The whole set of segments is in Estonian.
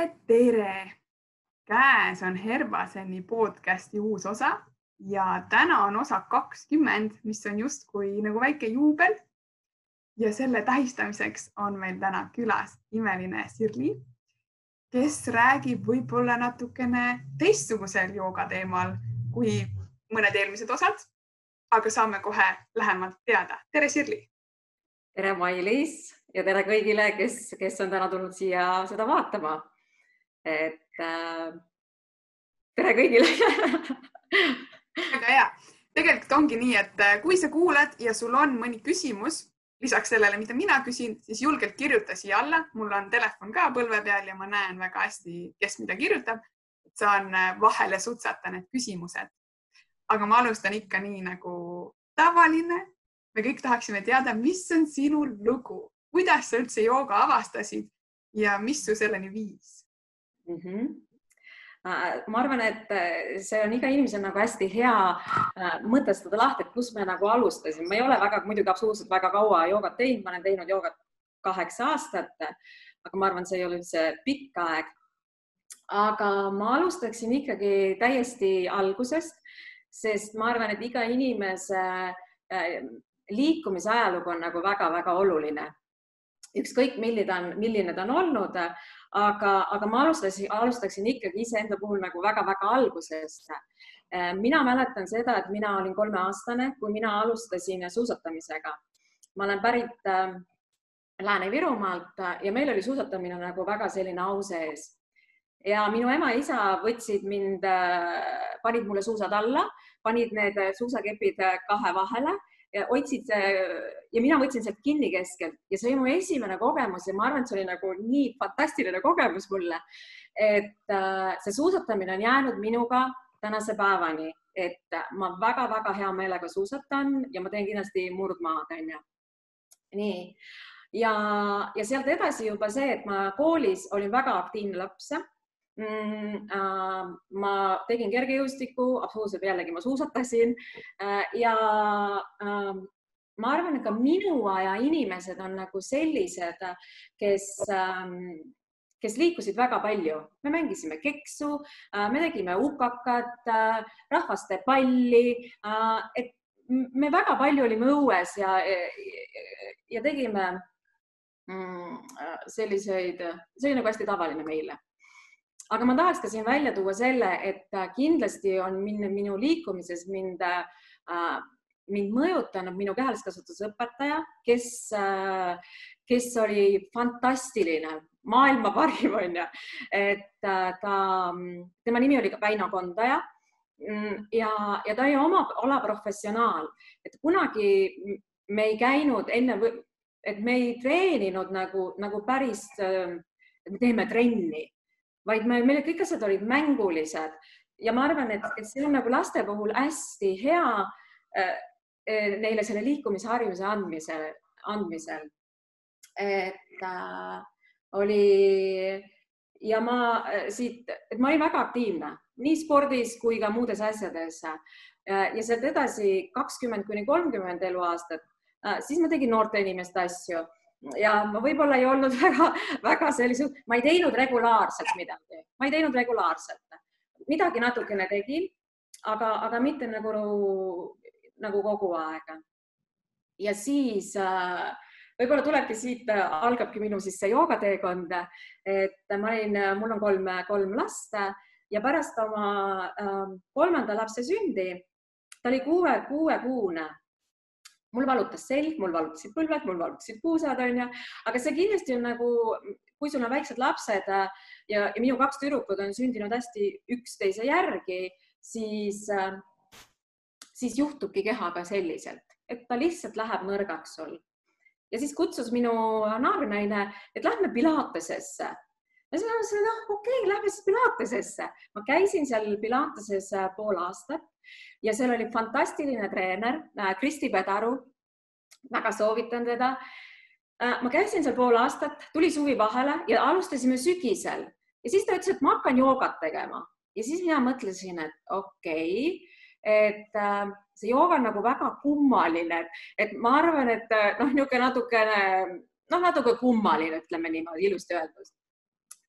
tere, tere! käes on Herbaseni podcasti uus osa ja täna on osa kakskümmend, mis on justkui nagu väike juubel. ja selle tähistamiseks on meil täna külas imeline Sirli, kes räägib võib-olla natukene teistsugusel jooga teemal kui mõned eelmised osad. aga saame kohe lähemalt teada. tere, Sirli! tere, Mailis ja tere kõigile, kes, kes on täna tulnud siia seda vaatama. Et äh, tere kõigile väga hea, tegelikult ongi nii, et äh, kui sa kuulad ja sul on mõni küsimus lisaks sellele, mida mina küsin, siis julgelt kirjuta siia alla, mul on telefon ka põlve peal ja ma näen väga hästi, kes mida kirjutab. saan äh, vahele sutsata need küsimused. aga ma alustan ikka nii nagu tavaline. me kõik tahaksime teada, mis on sinu lugu, kuidas sa üldse jooga avastasid ja mis su selleni viis mm? -hmm ma arvan, et äh, see on iga inimesel nagu hästi hea äh, mõtestada lahti, et kus me nagu alustasime. ma ei ole väga, muidugi absoluutselt väga kaua joogat teinud, ma olen teinud joogat kaheksa aastat, aga ma arvan, see ei ole üldse pikk aeg. aga ma alustaksin ikkagi täiesti algusest, sest ma arvan, et iga inimese äh, liikumise ajalugu on nagu väga-väga oluline ükskõik milline ta on, milline ta on olnud, aga, aga ma alustasin, alustaksin ikkagi iseenda puhul nagu väga-väga algusest. mina mäletan seda, et mina olin kolmeaastane, kui mina alustasin suusatamisega. ma olen pärit äh, Lääne-Virumaalt ja meil oli suusatamine nagu väga selline au sees. ja minu ema ja isa võtsid mind, panid mulle suusad alla, panid need suusakepid kahe vahele ja hoidsid ja mina võtsin sealt kinni keskelt ja see oli mu esimene kogemus ja ma arvan, et see oli nagu nii fantastiline kogemus mulle, et äh, see suusatamine on jäänud minuga tänase päevani, et ma väga-väga hea meelega suusatan ja ma teen kindlasti murdmaad, onju. nii ja, ja sealt edasi juba see, et ma koolis olin väga aktiivne laps. Äh, ma tegin kergejõustikku, absoluutselt jällegi ma suusatasin. Äh, ja äh, ma arvan, et ka minu aja inimesed on nagu sellised, kes ähm, kes liikusid väga palju, me mängisime keksu, äh, me tegime ukakat, äh, rahvaste palli, et me väga palju olime õues ja, ja tegime mm, selliseid, see oli nagu hästi tavaline meile aga ma tahaks ka siin välja tuua selle, et kindlasti on minu, minu liikumises mind äh,, mind mõjutanud minu kehaliskasvatuse õpetaja, kes äh,, kes oli fantastiline, maailma parim onju, et äh, ta, tema nimi oli Väino Kondaja. Mm, ja, ja ta oli oma ala professionaal, et kunagi me ei käinud enne, et me ei treeninud nagu, nagu päris, et me teeme trenni vaid me, meil kõik asjad olid mängulised. Ja ma arvan, et, et see on nagu laste puhul hästi hea äh, äh, neile selle liikumisharjumuse andmisel, andmisel. et äh, oli ja ma äh, siit, et ma olin väga aktiivne nii spordis kui ka muudes asjades. Ja sealt edasi kakskümmend kuni kolmkümmend eluaastat, äh, siis ma tegin noorte inimeste asju ja ma võib-olla ei olnud väga-väga sellise, ma ei teinud regulaarselt midagi, ma ei teinud regulaarselt, midagi natukene tegin, aga, aga mitte nagu, nagu kogu aeg. ja siis äh, võib-olla tulebki siit, algabki minu siis see joogateekond, et ma olin, mul on kolm, kolm last ja pärast oma äh, kolmanda lapse sündi, ta oli kuue, kuuekuune mul valutas selg, mul valutasid põlved, mul valutasid puusad, onju, aga see kindlasti on nagu, kui sul on väiksed lapsed äh, ja, ja minu kaks tüdrukut on sündinud hästi üksteise järgi, siis, äh, siis juhtubki kehaga selliselt, et ta lihtsalt läheb nõrgaks sul. ja siis kutsus minu naabrinaine, et lähme Pilatesesse ja siis ma mõtlesin, noh, okei okay,, lähme siis Pilatesesse. ma käisin seal Pilateses äh, pool aastat ja seal oli fantastiline treener äh, Kristi Pedaru. väga soovitan teda. Äh, ma käisin seal pool aastat, tuli suvi vahele ja alustasime sügisel ja siis ta ütles, et ma hakkan joogat tegema ja siis mina mõtlesin, et okei okay,, et see jooga on nagu väga kummaline, et ma arvan, et noh, niisugune natukene, noh, natuke kummaline, ütleme niimoodi ilusti öeldes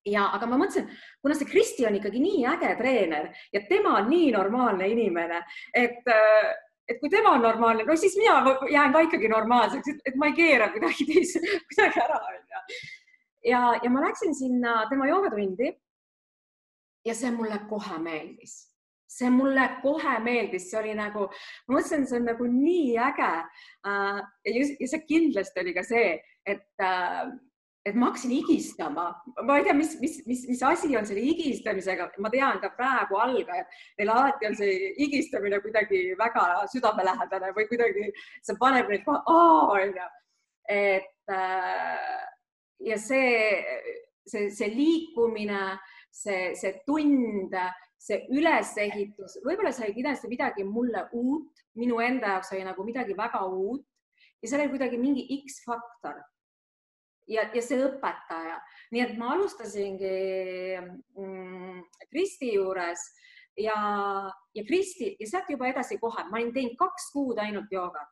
ja, aga ma mõtlesin, kuna see Kristi on ikkagi nii äge treener ja tema on nii normaalne inimene, et, et kui tema on normaalne, no siis mina jään ka ikkagi normaalseks, et ma ei keera kuidagi teise, kuidagi ära onju. ja, ja ma läksin sinna tema joogatundi. ja see mulle kohe meeldis, see mulle kohe meeldis, see oli nagu, ma mõtlesin, see on nagu nii äge. ja see kindlasti oli ka see, et et ma hakkasin higistama, ma ei tea, mis, mis, mis, mis asi on selle higistamisega, ma tean ka praegu algajad, neil alati on see higistamine kuidagi väga südamelähedane või kuidagi see paneb neid kohe, onju. et äh, ja see, see, see liikumine, see, see tund, see ülesehitus, võib-olla see oli kindlasti midagi mulle uut, minu enda jaoks oli nagu midagi väga uut. Ja seal oli kuidagi mingi X-faktor ja, ja see õpetaja, nii et ma alustasingi mm, Kristi juures ja, ja Kristi ja sealt juba edasi kohe, ma olin teinud kaks kuud ainult joogat.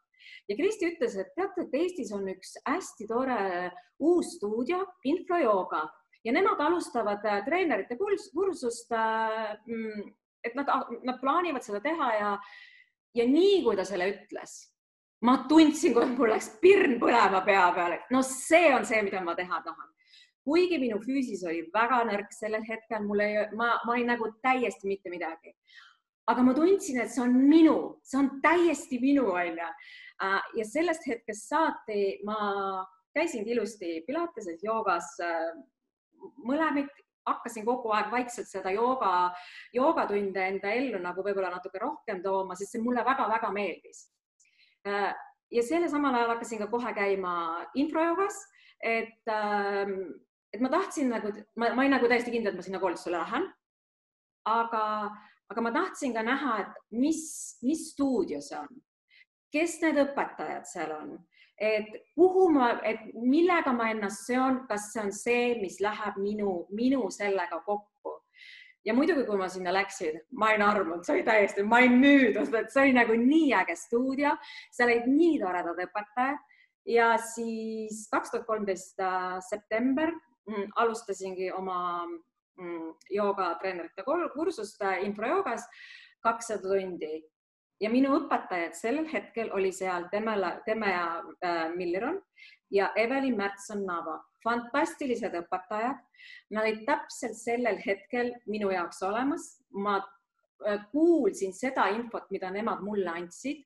Ja Kristi ütles, et teate, et Eestis on üks hästi tore uus stuudio, infrajooga. Ja nemad alustavad äh, treenerite kursust. Äh, mm, et nad, nad plaanivad seda teha ja, ja nii kui ta selle ütles ma tundsin, kui mul läks pirn põlema pea peale, no see on see, mida ma teha tahan. kuigi minu füüsis oli väga nõrk sellel hetkel, mul ei, ma, ma olin nagu täiesti mitte midagi. aga ma tundsin, et see on minu, see on täiesti minu, onju. Äh, ja sellest hetkest saati ma käisingi ilusti pilateses, joogas, äh, mõlemid hakkasin kogu aeg vaikselt seda jooga, joogatunde enda ellu nagu võib-olla natuke rohkem tooma, sest see mulle väga-väga meeldis ja selle samal ajal hakkasin ka kohe käima infrajoogas, et, ähm, et ma tahtsin nagu, ma, ma olin nagu täiesti kindel, et ma sinna koolitusele lähen. aga, aga ma tahtsin ka näha, et mis, mis stuudio see on, kes need õpetajad seal on, et kuhu ma, et millega ma ennast seon, kas see on see, mis läheb minu, minu sellega kokku ja muidugi, kui ma sinna läksin, ma olin armunud, see oli täiesti, ma olin müüdud, et see oli nagu nii äge stuudio, seal olid nii toredad õpetajad. Ja siis kaks tuhat kolmteist äh, september mm, alustasingi oma mm, joogatreenerite kursust äh, infrajoogas kakssada tundi. Ja minu õpetajad sellel hetkel oli seal Temela, Temea äh, Milliron ja Evelin Märtson-Nava, fantastilised õpetajad. Nad olid täpselt sellel hetkel minu jaoks olemas. ma äh, kuulsin seda infot, mida nemad mulle andsid.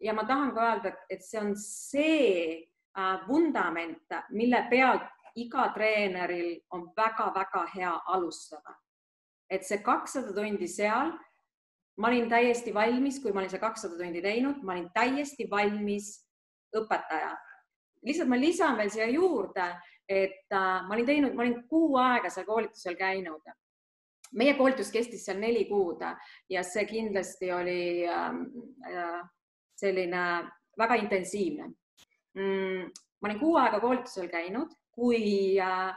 ja ma tahan ka öelda, et see on see äh, vundament, mille pealt iga treeneril on väga-väga hea alustada. et see kakssada tundi seal, ma olin täiesti valmis, kui ma olin see kakssada tundi teinud, ma olin täiesti valmis õpetaja lihtsalt ma lisan veel siia juurde, et äh, ma olin teinud, ma olin kuu aega seal koolitusel käinud. meie koolitus kestis seal neli kuud ja see kindlasti oli ähm, äh, selline väga intensiivne mm,. ma olin kuu aega koolitusel käinud, kui äh,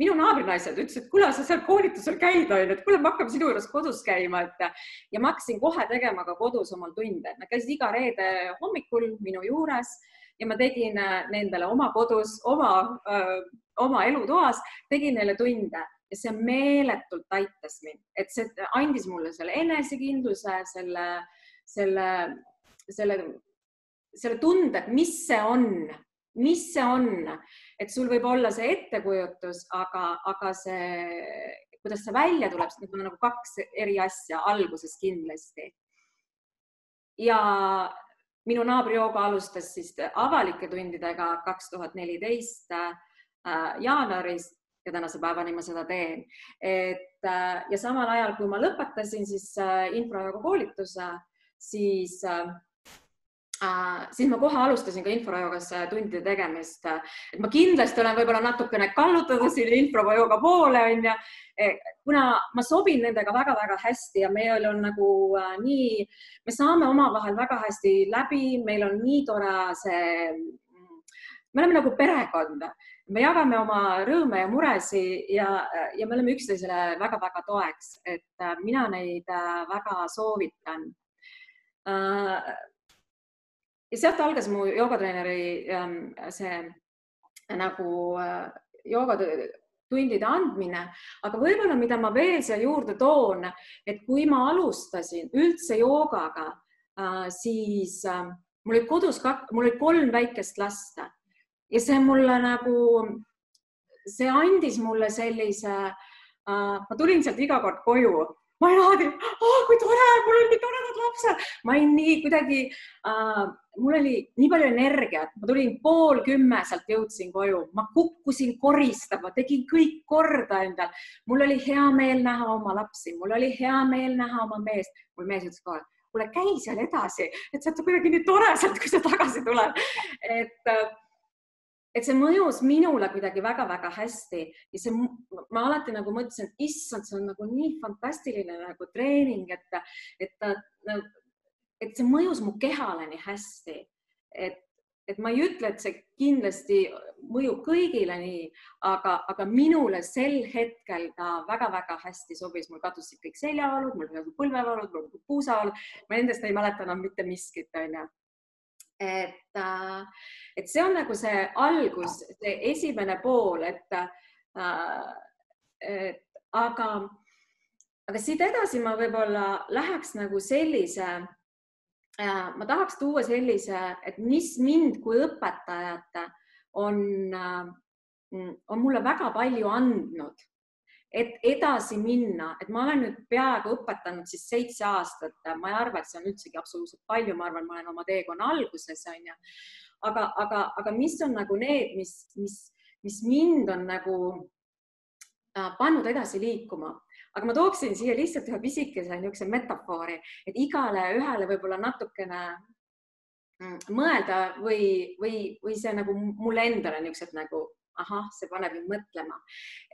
minu naabrinaised ütlesid, et kuule, sa seal koolitusel käid, onju, et kuule, me hakkame sinu juures kodus käima, et ja ma hakkasin kohe tegema ka kodus omal tunde, nad käisid iga reede hommikul minu juures ja ma tegin äh, nendele oma kodus, oma, äh, oma elutoas, tegin neile tunde. Ja see meeletult aitas mind, et see andis mulle selle enesekindluse, selle, selle, selle, selle tunde, et mis see on, mis see on, et sul võib olla see ettekujutus, aga, aga see, kuidas see välja tuleb, need on nagu kaks eri asja alguses kindlasti. ja minu naaber Jooga alustas siis avalike tundidega kaks tuhat neliteist äh, jaanuaris ja tänase päevani ma seda teen. et äh, ja samal ajal, kui ma lõpetasin siis äh, infrajooga koolituse, siis Äh, siis ma kohe alustasin ka infrajoogas tundide tegemist. et ma kindlasti olen võib-olla natukene kallutatud siin infrajooga poole onju, e, kuna ma sobin nendega väga-väga hästi ja meil on nagu äh, nii, me saame omavahel väga hästi läbi, meil on nii tore see, me oleme nagu perekond, me jagame oma rõõme ja muresi ja, ja me oleme üksteisele väga-väga toeks, et äh, mina neid väga soovitan ja sealt algas mu joogatreeneri ähm, see nagu äh, jooga, tundide andmine, aga võib-olla, mida ma veel siia juurde toon, et kui ma alustasin üldse joogaga, siis mul olid kodus, mul oli kolm väikest last ja see mulle nagu, see andis mulle sellise ma tulin sealt iga kord koju, ma naadin oh,, kui tore, mul on nii toredad lapsed, ma olin nii kuidagi uh,, mul oli nii palju energiat, ma tulin pool kümme, sealt jõudsin koju, ma kukkusin koristama, tegin kõik korda endal, mul oli hea meel näha oma lapsi, mul oli hea meel näha oma meest, mul mees ütles kohe kuule, käi seal edasi, et sealt kuidagi nii tore sealt, kui sa tagasi tuled. et, et see mõjus minule kuidagi väga-väga hästi. Ja see, ma alati nagu mõtlesin, et issand, see on nagu nii fantastiline nagu treening, et, et, et see mõjus mu kehale nii hästi, et et ma ei ütle, et see kindlasti mõjub kõigile nii, aga, aga minule sel hetkel ta väga-väga hästi sobis, mul kadusid kõik seljavalud, mul olid põlvevalud, mul olid puusavalud, ma nendest ei mäleta enam mitte miskit, onju. Et, äh, et see on nagu see algus, see esimene pool, et, äh, et aga, aga siit edasi ma võib-olla läheks nagu sellise Äh, ma tahaks tuua sellise, et mis mind kui õpetajat on, on mulle väga palju andnud, et edasi minna, et ma olen nüüd peaaegu õpetanud siis seitse aastat, ma ei arva, et see on üldsegi absoluutselt palju, ma arvan, ma olen oma teekonna alguses onju. aga, aga, aga mis on nagu need, mis, mis, mis mind on nagu äh, pannud edasi liikuma aga ma tooksin siia lihtsalt ühe pisikese niisuguse metafoori, et igale ühele võib-olla natukene mm, mõelda või, või, või see nagu mulle endale niisugused nagu ahah, see paneb mind mõtlema.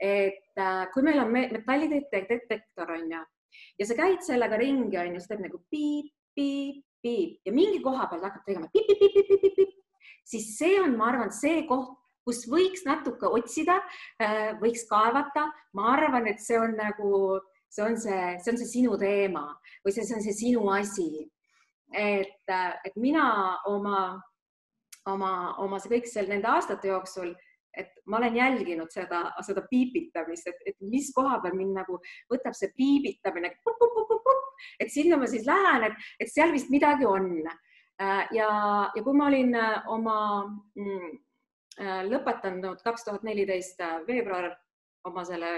et äh, kui meil on metallidetektor on ju ja sa käid sellega ringi on ju, see teeb nagu piip, piip, piip ja mingi koha peal hakkab tegema piip, piip, piip, piip, piip, piip, siis see on, ma arvan, see koht, kus võiks natuke otsida, äh, võiks kaevata. ma arvan, et see on nagu, see on see, see on see sinu teema või see, see on see sinu asi. et, äh, et mina oma, oma, oma see kõik seal nende aastate jooksul et ma olen jälginud seda, seda piipitamist, et, et mis koha peal mind nagu võtab see piibitamine, et sinna ma siis lähen, et, et seal vist midagi on. Äh, ja, ja kui ma olin oma mm, Äh, lõpetanud kaks tuhat neliteist äh, veebruar oma selle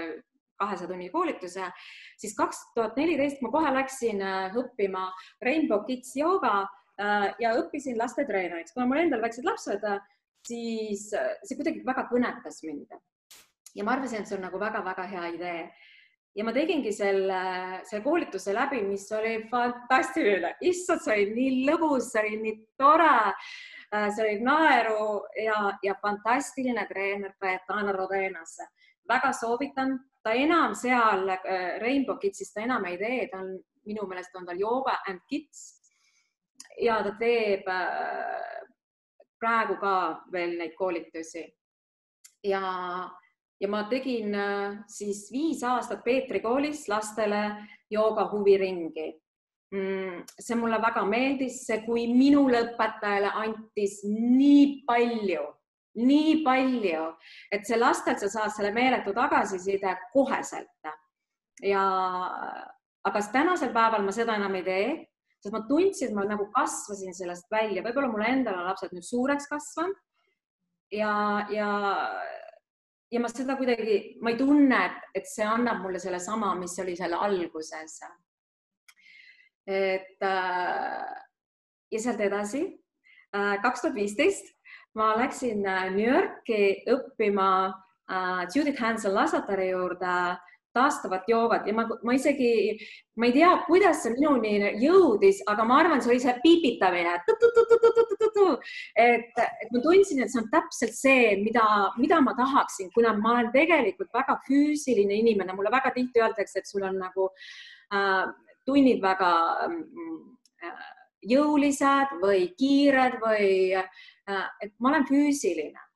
kahesaja tunni koolituse, siis kaks tuhat neliteist ma kohe läksin äh, õppima Rainbow Kids jooga ja õppisin lastetreeneriks, kuna mul endal väiksed lapsed, siis see kuidagi väga kõnetas mind. ja ma arvasin, et see on nagu väga-väga hea idee. Ja ma tegingi selle, selle koolituse läbi, mis oli fantastiline, issand, see oli nii lõbus, see oli nii tore. Äh, see oli naeru ja, ja fantastiline treener Cayetano Rodenas. väga soovitan, ta enam seal äh, Rainbow Kidsis ta enam ei tee, ta on minu meelest on tal Yoga and Kids. Ja ta teeb äh, praegu ka veel neid koolitusi. ja, ja ma tegin siis viis aastat Peetri koolis lastele jooga huviringi Mm, see mulle väga meeldis, see, kui minule õpetajale antis nii palju, nii palju, et see lastelt sa saad selle meeletu tagasiside koheselt. ja, aga tänasel päeval ma seda enam ei tee, sest ma tundsin, et ma nagu kasvasin sellest välja, võib-olla mul endal on lapsed nüüd suureks kasvanud. Ja, ja ja ma seda kuidagi, ma ei tunne, et, see annab mulle sellesama, mis oli seal alguses. Et äh, ja sealt edasi, äh, kaks tuhat viisteist ma läksin äh, New Yorki õppima Judith Hansel Lasatari juurde taastavat joogat ja ma, ma isegi, ma ei tea, kuidas see minuni jõudis, aga ma arvan, see oli see piipitamine. et, et ma tundsin, et see on täpselt see, mida, mida ma tahaksin, kuna ma olen tegelikult väga füüsiline inimene, mulle väga tihti öeldakse, et sul on nagu äh, tunnid väga mm, äh, jõulised või kiired või äh, et ma olen füüsiline.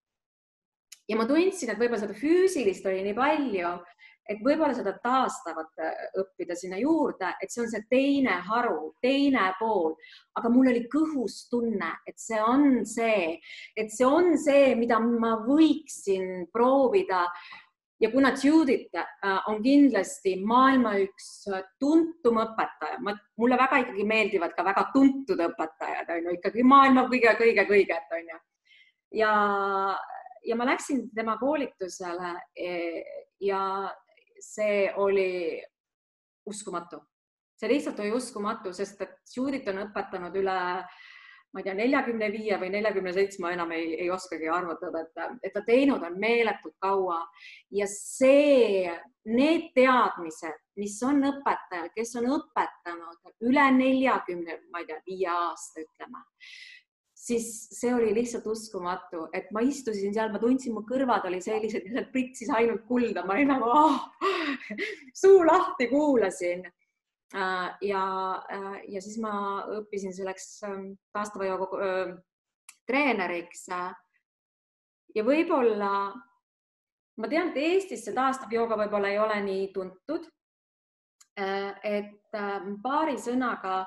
ja ma tundsin, et võib-olla seda füüsilist oli nii palju, et võib-olla seda taastavat äh, õppida sinna juurde, et see on see teine haru, teine pool, aga mul oli kõhus tunne, et see on see, et see on see, mida ma võiksin proovida ja kuna Judith äh, on kindlasti maailma üks tuntum õpetaja, ma, mulle väga ikkagi meeldivad ka väga tuntud õpetajad, on ju, ikkagi maailma kõige-kõige-kõiget, on ju. ja, ja ma läksin tema koolitusele e, ja see oli uskumatu, see lihtsalt oli uskumatu, sest et Judith on õpetanud üle ma ei tea, neljakümne viie või neljakümne seitsme, enam ei, ei oskagi arvutada, et, et ta teinud on meeletult kaua. Ja see, need teadmised, mis on õpetajal, kes on õpetanud üle neljakümne, ma ei tea, viie aasta, ütleme, siis see oli lihtsalt uskumatu, et ma istusin seal, ma tundsin, mu kõrvad olid sellised, sealt pritsis ainult kulda, ma olin nagu oh, suu lahti kuulasin Äh, ja, äh, ja siis ma õppisin selleks ähm, taastava jooga äh, treeneriks. ja võib-olla ma tean, et Eestis see taastav jooga võib-olla ei ole nii tuntud. et paari sõnaga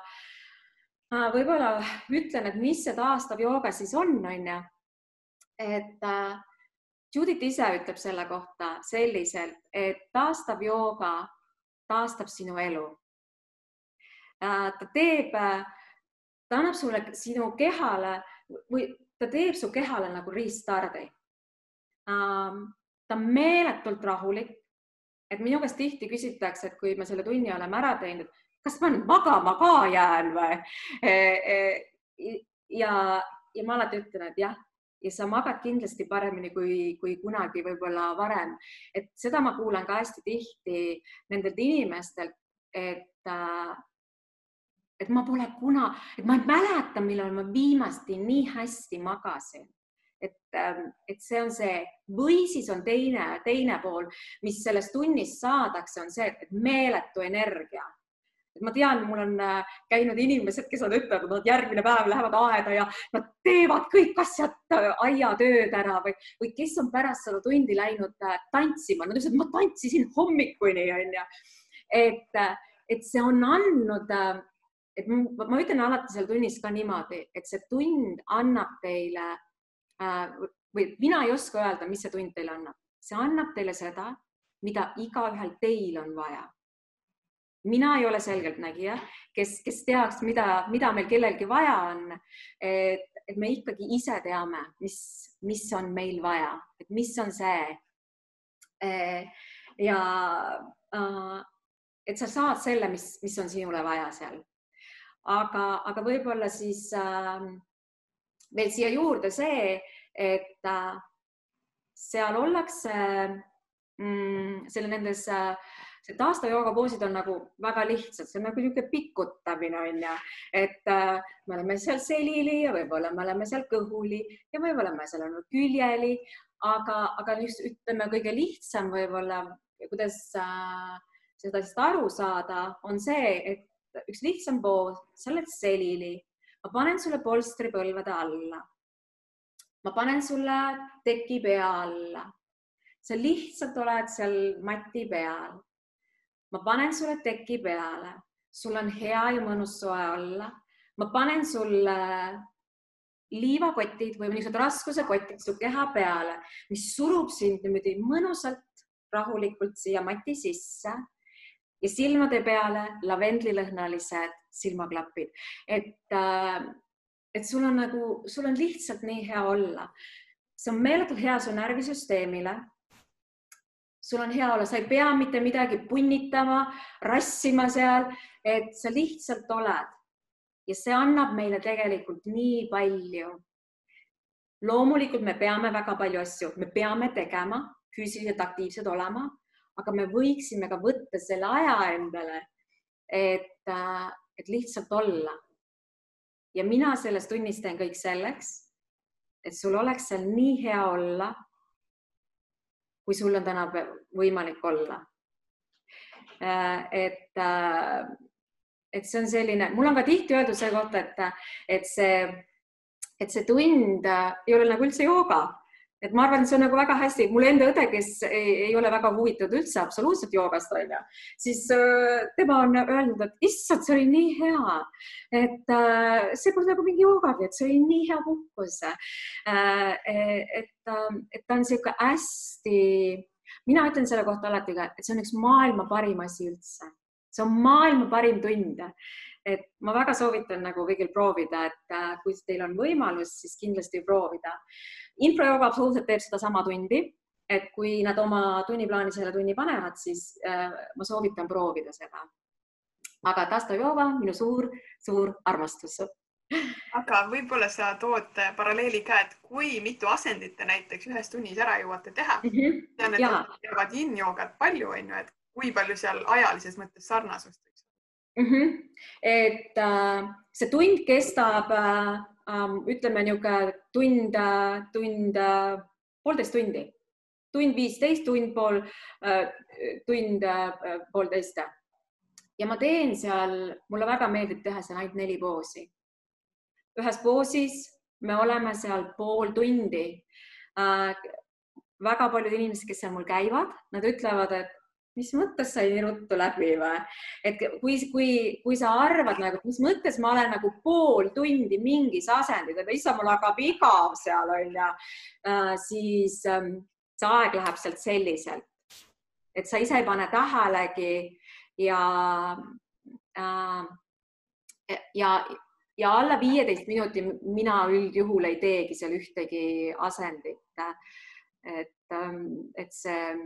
võib-olla ütlen, et mis see taastav jooga siis on, on ju. et Judith ise ütleb selle kohta selliselt, et taastav jooga taastab sinu elu Äh, ta teeb, äh, ta annab sulle sinu kehale või ta teeb su kehale nagu restardi. Ähm, ta on meeletult rahulik. et minu käest tihti küsitakse, et kui me selle tunni oleme ära teinud, kas ma nüüd magama ka jään või? E, e, ja, ja ma alati ütlen, et jah, ja sa magad kindlasti paremini kui, kui kunagi võib-olla varem. et seda ma kuulan ka hästi tihti nendelt inimestelt, et äh, et ma pole kuna, et ma ei mäleta, millal ma viimasti nii hästi magasin. et, ähm, et see on see või siis on teine, teine pool, mis sellest tunnist saadakse, on see, et meeletu energia ma tean, mul on äh, käinud inimesed, kes on ütelnud, nad järgmine päev lähevad aeda ja nad teevad kõik asjad, äh, aiatööd ära või, või kes on pärast seda tundi läinud äh, tantsima, nad ütlesid, ma tantsisin hommikuni onju. et, et see on andnud et ma ütlen alati seal tunnis ka niimoodi, et see tund annab teile või mina ei oska öelda, mis see tund teile annab, see annab teile seda, mida igaühel teil on vaja. Mina ei ole selgeltnägija, kes, kes teaks, mida, mida meil kellelgi vaja on. et, et me ikkagi ise teame, mis, mis on meil vaja, et mis on see. Äh, ja äh, et sa saad selle, mis, mis on sinule vaja seal aga, aga võib-olla siis äh, veel siia juurde see, et seal ollakse mm, selle nendes äh, see taastava poosid on nagu väga lihtsad, see on nagu niisugune pikutamine on ju, et äh, me oleme seal selili ja võib-olla me oleme seal kõhuli ja võib-olla me seal oleme küljeli, aga, aga just ütleme, kõige lihtsam võib-olla, kuidas äh, seda siis aru saada, on see, et üks lihtsam poos, sa oled selili, ma panen sulle polstri põlvede alla. ma panen sulle teki pea alla. sa lihtsalt oled seal mati peal. Ma panen sulle teki peale, sul on hea ja mõnus soe olla. ma panen sulle liivakotid või niisugused raskusekotid su keha peale, mis surub sind niimoodi mõnusalt rahulikult siia mati sisse ja silmade peale lavendlilõhnalised silmaklapid, et, äh, et sul on nagu, sul on lihtsalt nii hea olla. see on meeletult hea su närvisüsteemile. Sul on hea olla, sa ei pea mitte midagi punnitama, rassima seal, et sa lihtsalt oled ja see annab meile tegelikult nii palju. loomulikult me peame väga palju asju, me peame tegema, füüsiliselt aktiivsed olema aga me võiksime ka võtta selle aja endale, et, äh, et lihtsalt olla. ja mina selles tunnis teen kõik selleks, et sul oleks seal nii hea olla, kui sul on täna võimalik olla. Äh, et, äh, et see on selline, mul on ka tihti öeldud selle kohta, et, et see, et see tund ei ole nagu üldse jooga et ma arvan, et see on nagu väga hästi, mul enda õde, kes ei, ei ole väga huvitatud üldse absoluutselt joogast onju, siis äh, tema on öelnud, et issand, see oli nii hea, et äh, see polnud nagu mingi joogagi, et see oli nii hea puhkus äh,. et, äh, et ta on niisugune hästi, mina ütlen selle kohta alati ka, et see on üks maailma parim asi üldse. see on maailma parim tund. et ma väga soovitan nagu kõigil proovida, et äh, kui teil on võimalus, siis kindlasti proovida. Infrajooga absoluutselt teeb sedasama tundi, et kui nad oma tunniplaani selle tunni panevad, siis äh, ma soovitan proovida seda. aga Tasta Jooga, minu suur-suur armastus aga võib-olla sa tood paralleeli ka, et kui mitu asendit te näiteks ühes tunnis ära jõuate teha mm. -hmm. tean, et ja. jagad yin-joogat palju, on ju, et kui palju seal ajalises mõttes sarnasust võiks olla mm? -hmm. et äh, see tund kestab äh, äh, ütleme niisugune tund, tund, poolteist tundi, tund viisteist, tund pool äh,, tund äh, poolteist. ja ma teen seal, mulle väga meeldib teha seal ainult neli poosi ühes poosis, me oleme seal pool tundi äh,. väga paljud inimesed, kes seal mul käivad, nad ütlevad, et mis mõttes sai nii ruttu läbi või? et kui, kui, kui sa arvad nagu, mis mõttes ma olen nagu pool tundi mingis asendis, et issand, mul hakkab igav seal onju äh,, siis ähm, see aeg läheb sealt selliselt, et sa ise ei pane tähelegi ja äh, ja ja alla viieteist minuti mina üldjuhul ei teegi seal ühtegi asendit. et, ähm, et see, äh,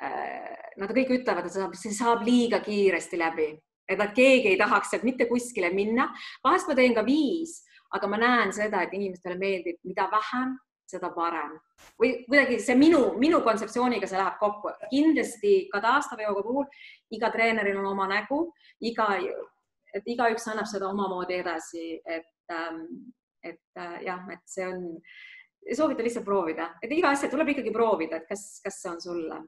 nad kõik ütlevad, et saab, see saab liiga kiiresti läbi, et nad keegi ei tahaks sealt mitte kuskile minna. vahest ma teen ka viis, aga ma näen seda, et inimestele meeldib, mida vähem, seda parem või kuidagi see minu, minu kontseptsiooniga see läheb kokku. kindlasti ka taastava jooga puhul iga treeneril on oma nägu, iga et igaüks annab seda omamoodi edasi, et, ähm, et äh, jah, et see on, soovitan lihtsalt proovida, et iga asja tuleb ikkagi proovida, et kas, kas see on sulle.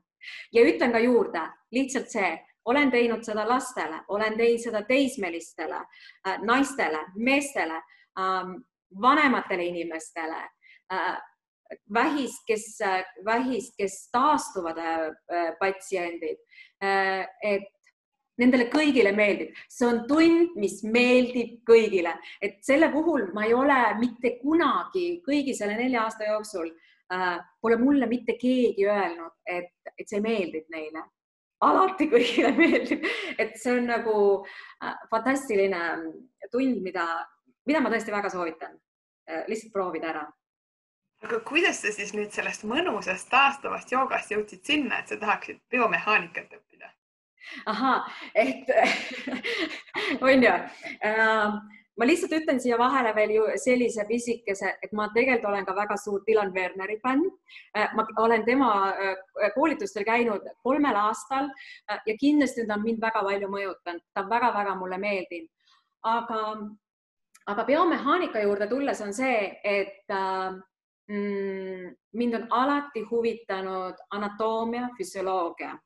ja ütlen ka juurde lihtsalt see, olen teinud seda lastele, olen teinud seda teismelistele, äh, naistele, meestele, ähm, vanematele inimestele äh, vähist, kes, vähist, kes taastuvad patsiendid. et Nendele kõigile meeldib, see on tund, mis meeldib kõigile, et selle puhul ma ei ole mitte kunagi kõigi selle nelja aasta jooksul äh,, pole mulle mitte keegi öelnud, et, et see meeldib neile. alati kõigile meeldib, et see on nagu äh, fantastiline tund, mida, mida ma tõesti väga soovitan äh,. lihtsalt proovida ära aga kuidas sa siis nüüd sellest mõnusast taastavast joogast jõudsid sinna, et sa tahaksid biomehaanikat õppida? Ahaa, et on ju äh, ma lihtsalt ütlen siia vahele veel ju sellise pisikese, et ma tegelikult olen ka väga suur Dylan Werneri fänn. Äh, ma olen tema äh, koolitustel käinud kolmel aastal äh, ja kindlasti ta on mind väga palju mõjutanud, ta on väga-väga mulle meeldinud. aga, aga biomehaanika juurde tulles on see, et mm, mind on alati huvitanud anatoomia, füsioloogia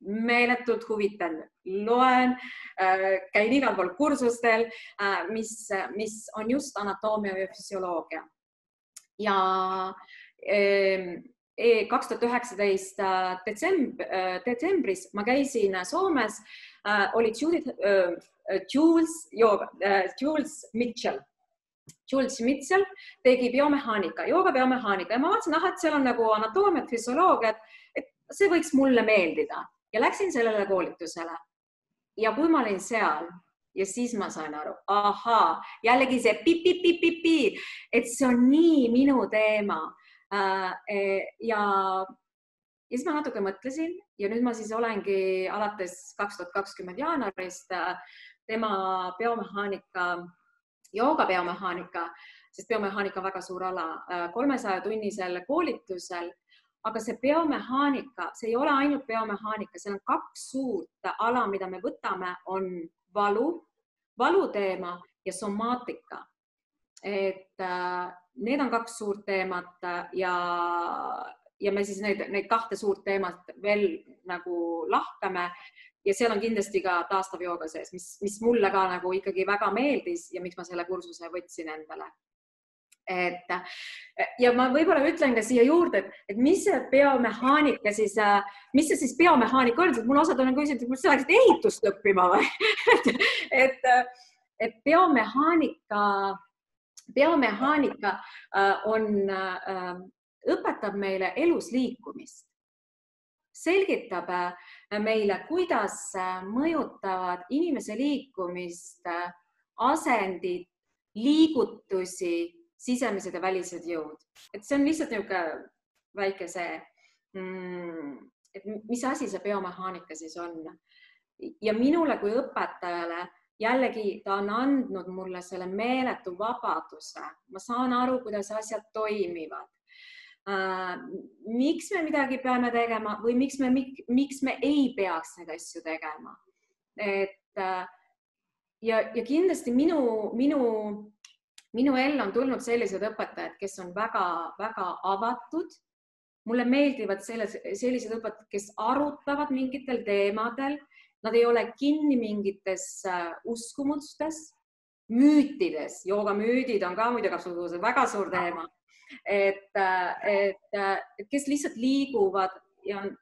meeletult huvitav, loen, äh, käin igal pool kursustel, äh, mis, mis on just anatoomia ja füsioloogia. ja ähm, e, kaks tuhat üheksateist äh, detsemb-, detsembris ma käisin Soomes, oli Judith, Jules, Jules Mitchell. Jules Mitchell tegi biomehaanika, jooga biomehaanika ja ma vaatasin, ahah, et seal on nagu anatoomiat, füsioloogiat, et see võiks mulle meeldida ja läksin sellele koolitusele. ja kui ma olin seal ja siis ma sain aru, ahaa, jällegi see pi-pi-pi-pi-pi, et see on nii minu teema. Äh, e, ja, ja siis ma natuke mõtlesin ja nüüd ma siis olengi alates kaks tuhat kakskümmend jaanuarist äh, tema biomehaanika, jooga biomehaanika, sest biomehaanika on väga suur ala, äh, kolmesaja tunnisel koolitusel aga see biomehaanika, see ei ole ainult biomehaanika, seal on kaks suurt ala, mida me võtame, on valu, valuteema ja somaatika. et äh, need on kaks suurt teemat ja, ja me siis neid, neid kahte suurt teemat veel nagu lahkame ja seal on kindlasti ka taastav jooga sees, mis, mis mulle ka nagu ikkagi väga meeldis ja miks ma selle kursuse võtsin endale et ja ma võib-olla ütlen ka siia juurde, et, et mis see biomehaanika siis, mis see siis biomehaanika on, sest mul osad on küsinud, et sa läksid ehitust õppima või et, et biomehaanika, biomehaanika äh, on, õpetab meile elus liikumist. selgitab meile, kuidas mõjutavad inimese liikumist asendid, liigutusi, sisemised ja välised jõud. et see on lihtsalt niisugune väike see mm,, et mis asi see biomehaanika siis on. ja minule kui õpetajale jällegi ta on andnud mulle selle meeletu vabaduse, ma saan aru, kuidas asjad toimivad äh,. miks me midagi peame tegema või miks me, miks me ei peaks neid asju tegema? et äh, ja, ja kindlasti minu, minu, minu ellu on tulnud sellised õpetajad, kes on väga-väga avatud. mulle meeldivad selles, sellised õpetajad, kes arutavad mingitel teemadel Nad ei ole kinni mingites äh, uskumustes, müütides, joogamüüdid on ka muidugi absoluutselt väga suur teema. et, äh, et, äh, et kes lihtsalt liiguvad ja on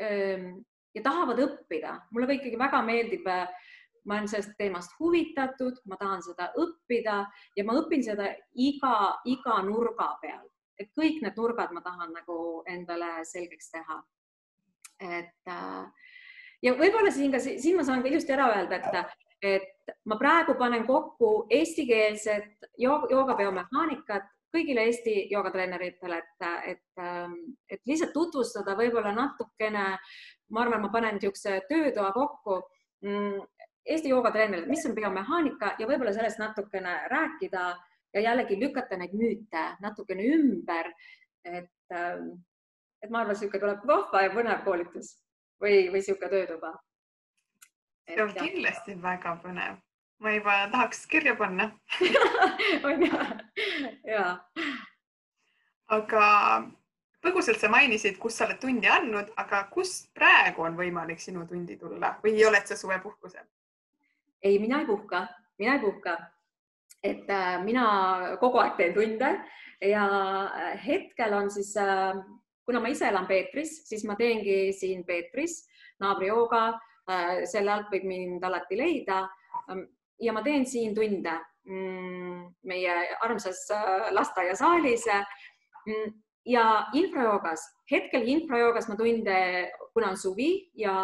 ähm, ja tahavad õppida. mulle ka ikkagi väga meeldib, ma olen sellest teemast huvitatud, ma tahan seda õppida ja ma õpin seda iga, iga nurga peal, et kõik need nurgad ma tahan nagu endale selgeks teha. et äh, ja võib-olla siin ka, siin ma saan ka ilusti ära öelda, et, et ma praegu panen kokku eestikeelset joogapeomehaanikat kõigile Eesti joogatreeneritele, et, et, et lihtsalt tutvustada võib-olla natukene, ma arvan, ma panen niisuguse töötoa kokku mm, Eesti joogatreenerile, mis on biomehaanika ja võib-olla sellest natukene rääkida ja jällegi lükata neid müüte natukene ümber. et, et ma arvan, niisugune tuleb vahva ja põnev koolitus või, või niisugune töötuba? see on kindlasti väga põnev. ma juba tahaks kirja panna on ju? ja. aga põgusalt sa mainisid, kus sa oled tundi andnud, aga kust praegu on võimalik sinu tundi tulla või oled sa suvepuhkusel? Ei, mina ei puhka, mina ei puhka. et äh, mina kogu aeg teen tunde ja äh, hetkel on siis äh, kuna ma ise elan Peetris, siis ma teengi siin Peetris naabriyooga, äh, selle alt võib mind alati leida. Ja ma teen siin tunde mm, meie armsas lasteaiasaalis. Ja infrajoogas, hetkel infrajoogas ma tunde, kuna on suvi ja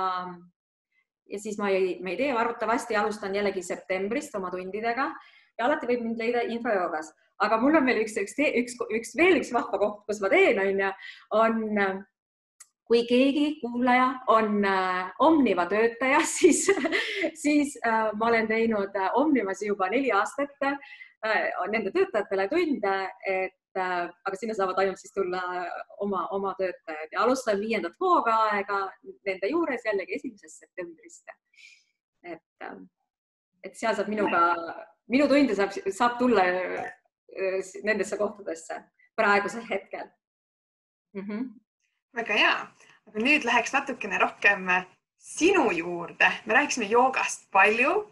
ja siis ma ei, ma ei tee, arvatavasti alustan jällegi septembrist oma tundidega. Ja alati võib mind leida infrajoogas aga mul on veel üks, üks, üks, üks veel üks vahva koht, kus ma teen, on ju, on kui keegi kuulaja on äh, Omniva töötaja, siis, siis äh, ma olen teinud äh, Omnivas juba neli aastat nende töötajatele tunde, et aga sinna saavad ainult siis tulla oma, oma töötajad ja alustan viiendat hooaega nende juures jällegi esimesest septembrist. et, äh, et seal saab minuga, minu tunde saab, saab tulla nendesse kohtadesse praegusel hetkel mm. -hmm. väga hea, aga nüüd läheks natukene rohkem sinu juurde, me rääkisime joogast palju,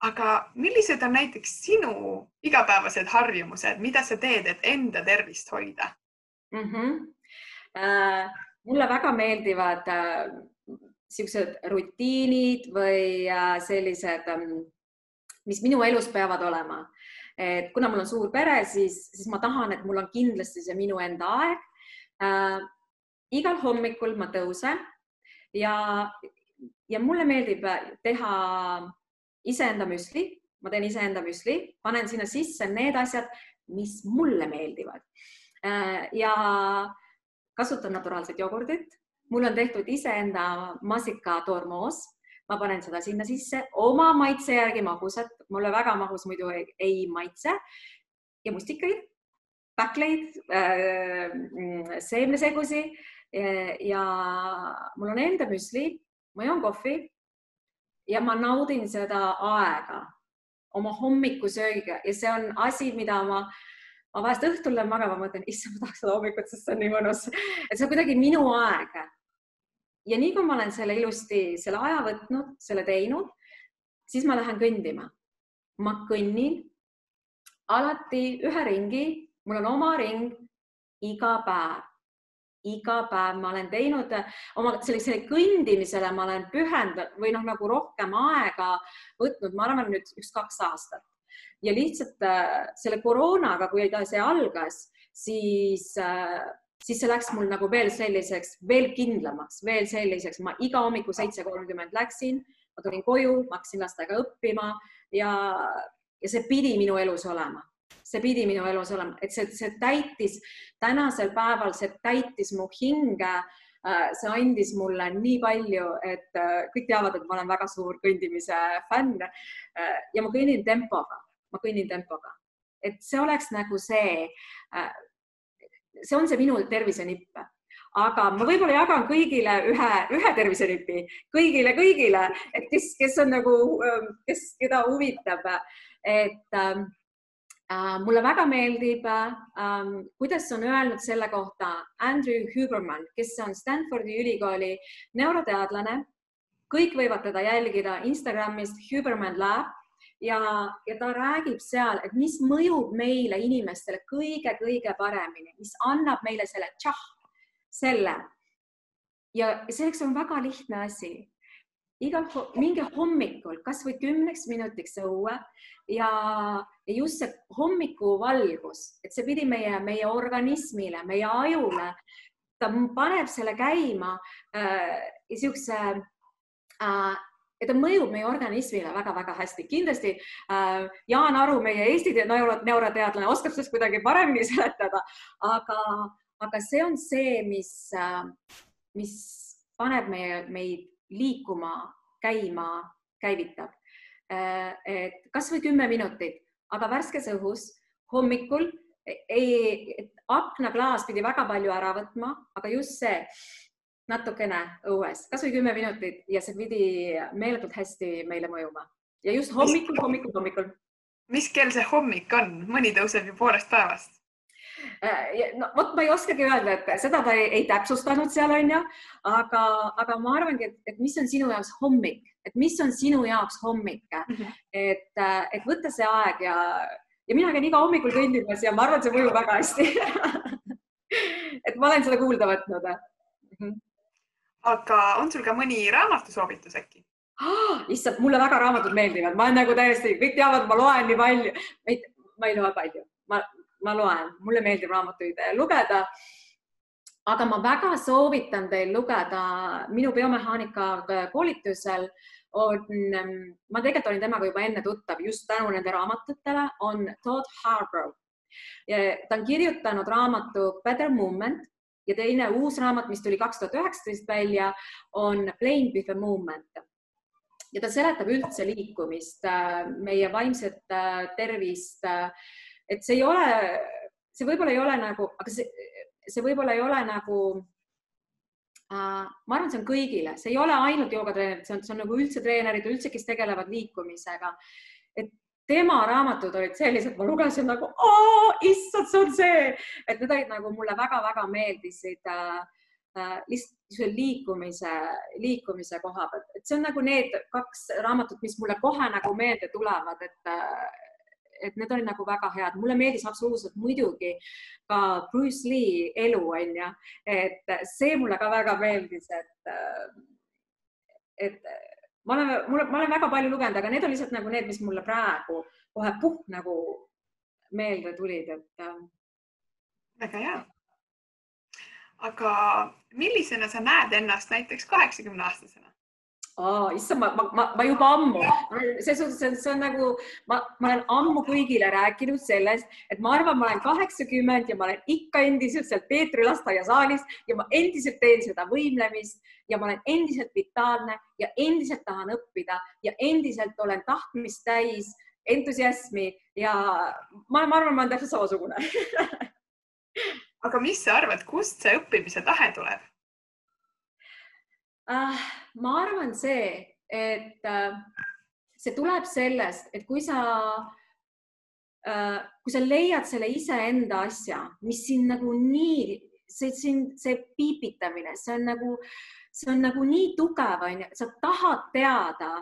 aga millised on näiteks sinu igapäevased harjumused, mida sa teed, et enda tervist hoida mm? -hmm. Äh, mulle väga meeldivad äh, niisugused rutiinid või äh, sellised, ähm, mis minu elus peavad olema et kuna mul on suur pere, siis, siis ma tahan, et mul on kindlasti see minu enda aeg äh,. igal hommikul ma tõusen ja, ja mulle meeldib teha iseenda müsli, ma teen iseenda müsli, panen sinna sisse need asjad, mis mulle meeldivad. Äh,. ja kasutan naturaalset jogurtit, mul on tehtud iseenda masikatoormoos ma panen seda sinna sisse oma maitse järgi magusat, mulle väga magus muidu ei, ei maitse. Ja mustikaid, pähkleid äh,, seemnesegusi ja mul on enda müsli, ma joon kohvi ja ma naudin seda aega oma hommikusöögiga ja see on asi, mida ma ma vahest õhtul lähen magama, mõtlen, issand, ma tahaks seda hommikut, sest see on nii mõnus. et see on kuidagi minu aeg ja nii kui ma olen selle ilusti, selle aja võtnud, selle teinud, siis ma lähen kõndima. ma kõnnin alati ühe ringi, mul on oma ring iga päev, iga päev ma olen teinud oma sellisele kõndimisele, ma olen pühendanud või noh, nagu rohkem aega võtnud, ma arvan nüüd üks-kaks aastat. Ja lihtsalt äh, selle koroonaga, kui ta see algas, siis äh, siis see läks mul nagu veel selliseks, veel kindlamaks, veel selliseks, ma iga hommiku seitse kolmkümmend läksin, ma tulin koju, ma hakkasin lastega õppima ja, ja see pidi minu elus olema see pidi minu elus olema, et see, see täitis tänasel päeval, see täitis mu hinge. Äh, see andis mulle nii palju, et äh, kõik teavad, et ma olen väga suur kõndimise fänn. Äh, ja ma kõnnin tempoga, ma kõnnin tempoga, et see oleks nagu see. see on see minu tervisenipp aga ma võib-olla jagan kõigile ühe, ühe tervisenipi, kõigile, kõigile, et kes, kes on nagu, kes, keda huvitab, et ähm, Äh, mulle väga meeldib, ähm, kuidas on öelnud selle kohta Andrew Huberman, kes on Stanfordi ülikooli neuroteadlane. kõik võivad teda jälgida Instagramist Huberman Lab ja, ja ta räägib seal, et mis mõjub meile inimestele kõige-kõige paremini, mis annab meile selle tšah, selle. ja selleks on väga lihtne asi igal, minge hommikul kasvõi kümneks minutiks õue ja, just see hommikuvalgus, et see pidi meie, meie organismile, meie ajule, ta paneb selle käima äh, niisuguse äh, ja ta mõjub meie organismile väga-väga hästi. kindlasti äh, Jaan Aru, meie Eesti neuro, neuroteadlane, oskab sellest kuidagi paremini seletada, aga, aga see on see, mis äh,, mis paneb meie, meid liikuma, käima, käivitab. Äh, et kasvõi kümme minutit, aga värskes õhus hommikul ei, aknaklaas pidi väga palju ära võtma, aga just see natukene õues, kasvõi kümme minutit ja see pidi meeletult hästi meile mõjuma ja just hommikul, hommikul, hommikul. mis kell see hommik on, mõni tõuseb ju poolest päevast no vot, ma ei oskagi öelda, et seda ta ei, ei täpsustanud seal onju, aga, aga ma arvangi, et, et mis on sinu jaoks hommik, et mis on sinu jaoks hommik mm, -hmm. et, äh, et võtta see aeg ja, ja mina käin iga hommikul kõndimas ja ma arvan, et see mõjub väga hästi et ma olen seda kuulda võtnud mm. -hmm. aga on sul ka mõni raamatusoovitus äkki? Oh, issand, mulle väga raamatud meeldivad, ma olen nagu täiesti, kõik teavad, ma loen nii palju, ma ei loe palju, ma, ma loen, mulle meeldib raamatuid eh, lugeda. aga ma väga soovitan teil lugeda minu biomehaanika koolitusel on, ma tegelikult olin temaga juba enne tuttav just tänu nende raamatutele, on Todd Harbour. ta on kirjutanud raamatu Better Movement ja teine uus raamat, mis tuli kaks tuhat üheksateist välja, on Playing with a Movement ja ta seletab üldse liikumist, meie vaimset tervist et see ei ole, see võib-olla ei ole nagu, aga see, see võib-olla ei ole nagu äh,. ma arvan, see on kõigile, see ei ole ainult joogatreenerid, see on, see on nagu üldse treenerid, üldse, kes tegelevad liikumisega. et tema raamatud olid sellised, ma lugesin nagu, issand, see on see, et need olid nagu mulle väga-väga meeldisid äh, äh, lihtsalt liikumise, liikumise koha pealt, et see on nagu need kaks raamatut, mis mulle kohe nagu meelde tulevad, et äh, et need olid nagu väga head, mulle meeldis absoluutselt muidugi ka Bruce Lee elu onju, et see mulle ka väga meeldis, et, et ma olen, mul, ma olen väga palju lugenud, aga need on lihtsalt nagu need, mis mulle praegu kohe puh nagu meelde tulid, et. väga hea. aga millisena sa näed ennast näiteks kaheksakümne aastasena? Aa, issand, ma, ma, ma juba ammu, selles suhtes, et see on nagu, ma, ma olen ammu kõigile rääkinud sellest, et ma arvan, ma olen kaheksakümmend ja ma olen ikka endiselt seal Peetri lasteaiasaalis ja ma endiselt teen seda võimlemist ja ma olen endiselt vitaalne ja endiselt tahan õppida ja endiselt olen tahtmist täis, entusiasmi ja ma, ma arvan, ma olen täpselt samasugune aga mis sa arvad, kust see õppimise tahe tuleb? Äh,? ma arvan see, et äh, see tuleb sellest, et kui sa äh,, kui sa leiad selle iseenda asja, mis sind nagu nii, see sind, see piipitamine, see on nagu, see on nagu nii tugev, onju, sa tahad teada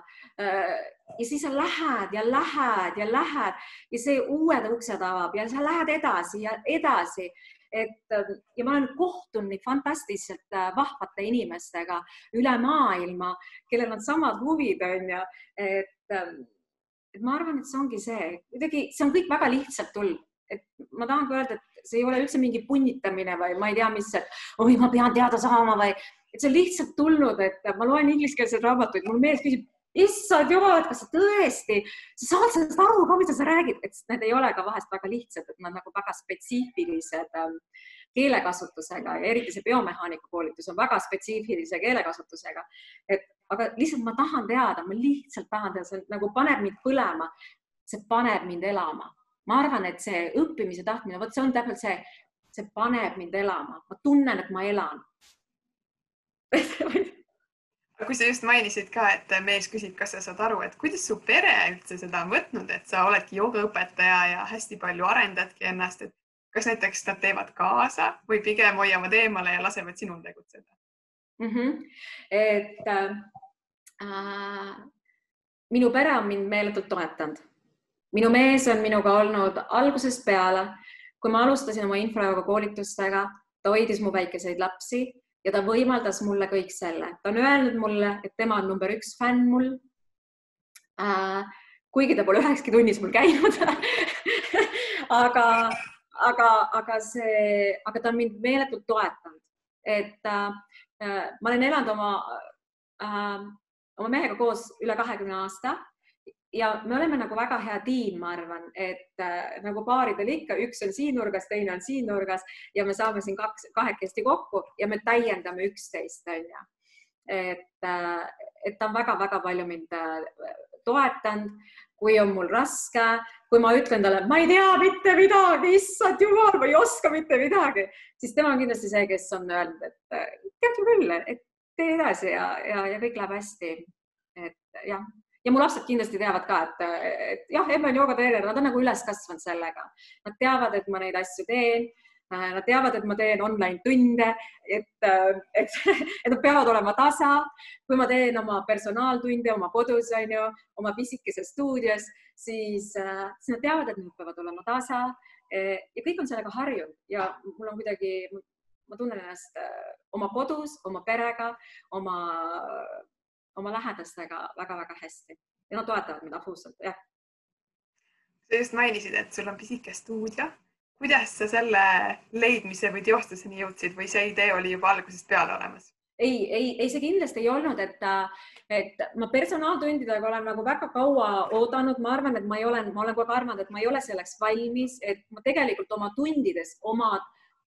äh, ja siis sa lähed ja lähed ja lähed ja see uued uksed avab ja sa lähed edasi ja edasi et ähm, ja ma olen kohtunud neid fantastiliselt äh, vahvate inimestega üle maailma, kellel on samad huvid, onju, et, ähm, et ma arvan, et see ongi see, kuidagi see on kõik väga lihtsalt tulnud, et ma tahangi öelda, et see ei ole üldse mingi punnitamine või ma ei tea, mis, et oi, ma pean teada saama või, et see on lihtsalt tulnud, et ma loen ingliskeelseid raamatuid, mul mees küsib, issand jumal, et kas sa tõesti, sa saad sellest aru ka, mida sa räägid, et need ei ole ka vahest väga lihtsad, et nad nagu väga spetsiifilised ähm, keelekasutusega ja eriti see biomehaanika koolitus on väga spetsiifilise keelekasutusega. et aga lihtsalt ma tahan teada, ma lihtsalt tahan teada, see nagu paneb mind põlema. see paneb mind elama. ma arvan, et see õppimise tahtmine, vot see on täpselt see, see paneb mind elama, ma tunnen, et ma elan kui sa just mainisid ka, et mees küsib, kas sa saad aru, et kuidas su pere üldse seda on võtnud, et sa oledki joogaõpetaja ja hästi palju arendadki ennast, et kas näiteks nad teevad kaasa või pigem hoiavad eemale ja lasevad sinul tegutseda mm? -hmm. et äh, minu pere on mind meeletult toetanud. minu mees on minuga olnud algusest peale, kui ma alustasin oma infrajooga koolitustega, ta hoidis mu väikeseid lapsi ja ta võimaldas mulle kõik selle. ta on öelnud mulle, et tema on number üks fänn mul äh,. kuigi ta pole üheski tunnis mul käinud aga aga, aga see, aga ta on mind meeletult toetanud, et äh, ma olen elanud oma äh,, oma mehega koos üle kahekümne aasta ja me oleme nagu väga hea tiim, ma arvan, et äh, nagu paaridel ikka, üks on siin nurgas, teine on siin nurgas ja me saame siin kaks, kahekesti kokku ja me täiendame üksteist, onju. et äh,, et ta on väga-väga palju mind äh, toetanud, kui on mul raske, kui ma ütlen talle, ma ei tea mitte midagi, issand jumal, ma ei oska mitte midagi, siis tema on kindlasti see, kes on öelnud, et tead ju küll, et tee edasi ja, ja, ja kõik läheb hästi. et jah, ja mu lapsed kindlasti teavad ka, et, et jah, emme on joogatreener, nad on nagu üles kasvanud sellega, nad teavad, et ma neid asju teen nad teavad, et ma teen online tunde, et, et, et nad peavad olema tasa. kui ma teen oma personaaltunde oma kodus, on ju, oma pisikeses stuudios, siis, siis nad teavad, et nad peavad olema tasa. ja kõik on sellega harjunud ja mul on kuidagi, ma tunnen ennast oma kodus, oma perega, oma, oma lähedastega väga-väga hästi ja nad toetavad mind absoluutselt, jah. sa just mainisid, et sul on pisike stuudio kuidas sa selle leidmise või teostuseni jõudsid või see idee oli juba algusest peale olemas? ei, ei, ei, see kindlasti ei olnud, et, et ma personaaltundidega olen nagu väga kaua oodanud, ma arvan, et ma ei ole, ma olen kogu aeg arvanud, et ma ei ole selleks valmis, et ma tegelikult oma tundides, oma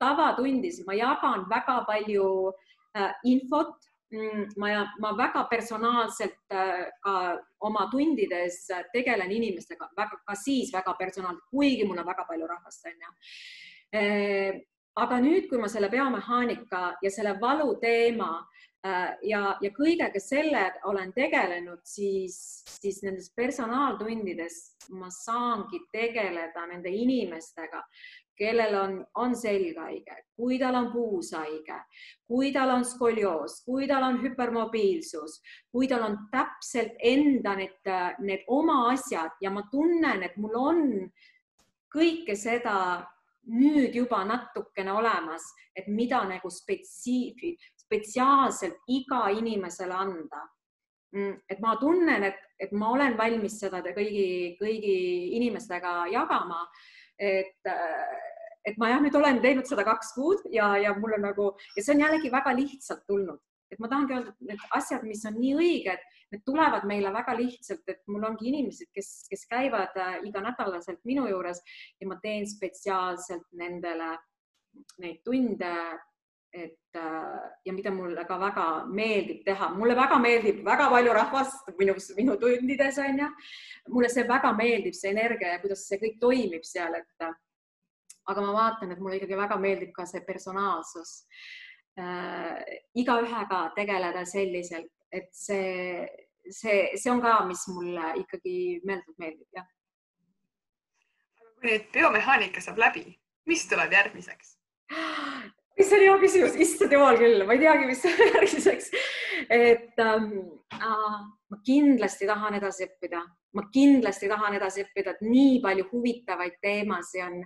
tavatundides ma jagan väga palju äh, infot Mm, ma, ma väga personaalselt äh, ka oma tundides tegelen inimestega väga, ka siis väga personaalselt, kuigi mul on väga palju rahvast, onju. Äh, aga nüüd, kui ma selle biomehaanika ja selle valu teema äh, ja, ja kõigega selle olen tegelenud, siis, siis nendes personaaltundides ma saangi tegeleda nende inimestega, kellel on, on selghaige, kui tal on puushaige, kui tal on skolioos, kui tal on hüpermobiilsus, kui tal on täpselt enda need, need oma asjad ja ma tunnen, et mul on kõike seda nüüd juba natukene olemas, et mida nagu spetsiifi, spetsiaalselt iga inimesele anda. Mm, et ma tunnen, et, et ma olen valmis seda kõigi, kõigi inimestega jagama et et ma jah, nüüd olen teinud seda kaks kuud ja, ja mul on nagu ja see on jällegi väga lihtsalt tulnud, et ma tahangi öelda, et need asjad, mis on nii õiged, need tulevad meile väga lihtsalt, et mul ongi inimesed, kes, kes käivad äh, iganädalaselt minu juures ja ma teen spetsiaalselt nendele neid tunde, et äh, ja mida mulle ka väga meeldib teha, mulle väga meeldib väga palju rahvast minu, minu tundides on ju. mulle see väga meeldib, see energia ja kuidas see kõik toimib seal, et aga ma vaatan, et mulle ikkagi väga meeldib ka see personaalsus äh,. igaühega tegeleda selliselt, et see, see, see on ka, mis mulle ikkagi meeletult meeldib, jah. kui nüüd biomehaanika saab läbi, mis tuleb järgmiseks? see on hea küsimus, issand jumal küll, ma ei teagi, mis järgmiseks. et ähm, äh, ma kindlasti tahan edasi õppida, ma kindlasti tahan edasi õppida, et nii palju huvitavaid teemasid on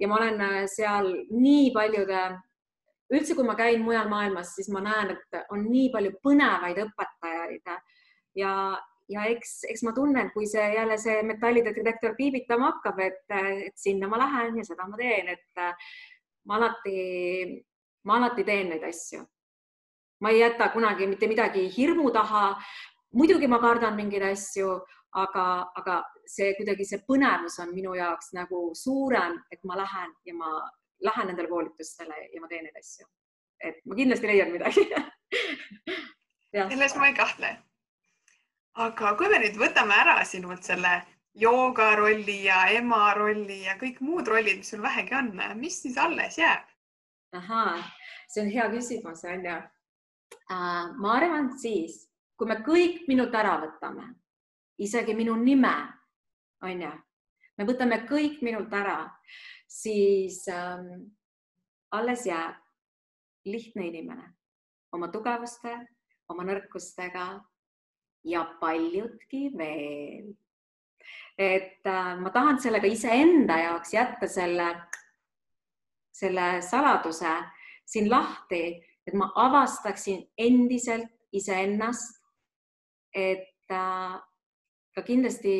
ja ma olen äh, seal nii paljude, üldse kui ma käin mujal maailmas, siis ma näen, et on nii palju põnevaid õpetajaid ja, ja eks, eks ma tunnen, kui see jälle see metallidetektor piibitama hakkab, et, et sinna ma lähen ja seda ma teen, et ma alati, ma alati teen neid asju. ma ei jäta kunagi mitte midagi hirmu taha. muidugi ma kardan mingeid asju, aga, aga see kuidagi see põnevus on minu jaoks nagu suurem, et ma lähen ja ma lähen nendele koolitustele ja ma teen neid asju. et ma kindlasti leian midagi selles ma ei kahtle aga kui me nüüd võtame ära sinult selle jooga rolli ja ema rolli ja kõik muud rollid, mis sul vähegi on, mis siis alles jääb? ahaa, see on hea küsimus, on ju. ma arvan, et siis, kui me kõik minult ära võtame, isegi minu nime, on ju, me võtame kõik minult ära, siis ähm, alles jääb lihtne inimene oma tugevuste, oma nõrkustega ja paljudki veel. et äh, ma tahan sellega iseenda jaoks jätta selle, selle saladuse siin lahti, et ma avastaksin endiselt iseennast. et äh, ka kindlasti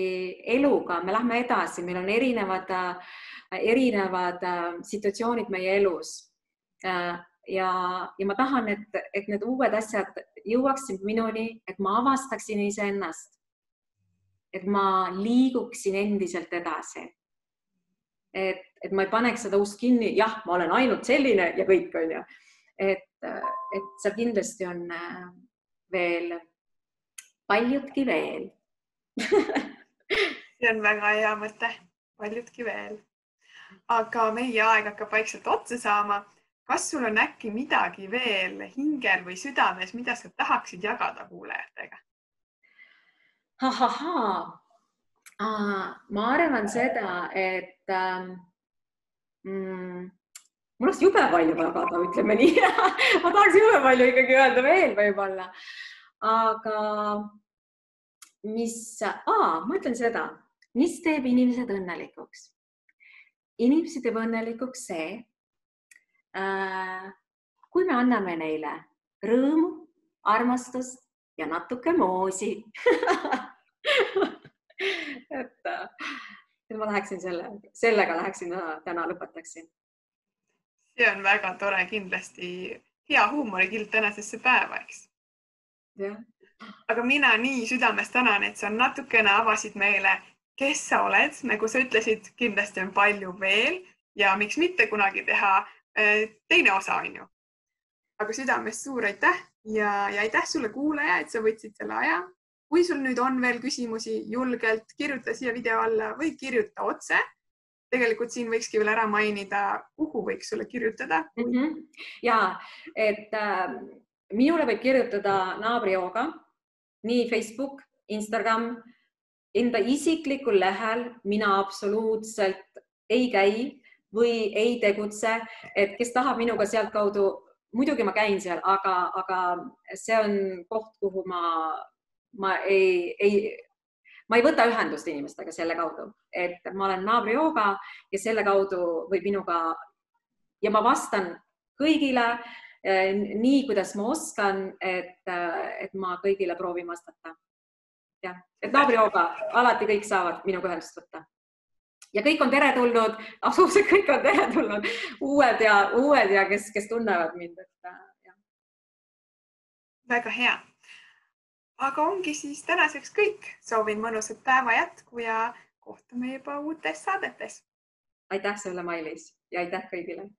eluga me lähme edasi, meil on erinevad erinevad äh, situatsioonid meie elus äh, ja, ja ma tahan, et, et need uued asjad jõuaksid minuni, et ma avastaksin iseennast. et ma liiguksin endiselt edasi. et, et ma ei paneks seda ust kinni, jah, ma olen ainult selline ja kõik on ju. et, et seal kindlasti on äh, veel paljudki veel see on väga hea mõte, paljudki veel. aga meie aeg hakkab vaikselt otsa saama. Kas sul on äkki midagi veel hingel või südames, mida sa tahaksid jagada kuulajatega? ahahaa, ma arvan seda, et ähm, mm, mul oleks jube palju jagada, ütleme nii. Ma tahaks jube palju ikkagi öelda veel võib-olla, aga mis, ma ütlen seda, mis teeb inimesed õnnelikuks? inimesi teeb õnnelikuks see, Äh, kui me anname neile rõõmu, armastust ja natuke moosi et, et ma läheksin selle, sellega läheksin täna, lõpetaksin. see on väga tore, kindlasti hea huumorikild tänasesse päeva, eks. jah. Aga mina nii südamest tänan, et sa natukene avasid meile, kes sa oled, nagu sa ütlesid, kindlasti on palju veel ja miks mitte kunagi teha Äh, teine osa, on ju. aga südamest suur aitäh ja, ja aitäh sulle, kuulaja, et sa võtsid selle aja. kui sul nüüd on veel küsimusi, julgelt kirjuta siia video alla või kirjuta otse. tegelikult siin võikski veel ära mainida, kuhu võiks sulle kirjutada mm. -hmm. ja et äh, minule võib kirjutada naabrihooga nii Facebook, Instagram, enda isiklikul lehel mina absoluutselt ei käi või ei tegutse, et kes tahab minuga sealtkaudu, muidugi ma käin seal, aga, aga see on koht, kuhu ma, ma ei, ei, ma ei võta ühendust inimestega selle kaudu, et ma olen naabrihooga ja selle kaudu võib minuga ja ma vastan kõigile nii, kuidas ma oskan, et, et ma kõigile proovin vastata. jah, et naabrihooga alati kõik saavad minuga ühendust võtta ja kõik on teretulnud, absoluutselt kõik on teretulnud, uued ja uued ja kes, kes tunnevad mind, et äh, jah. väga hea. aga ongi siis tänaseks kõik, soovin mõnusat päeva jätku ja kohtume juba uutes saadetes. aitäh sulle, Mailis ja aitäh kõigile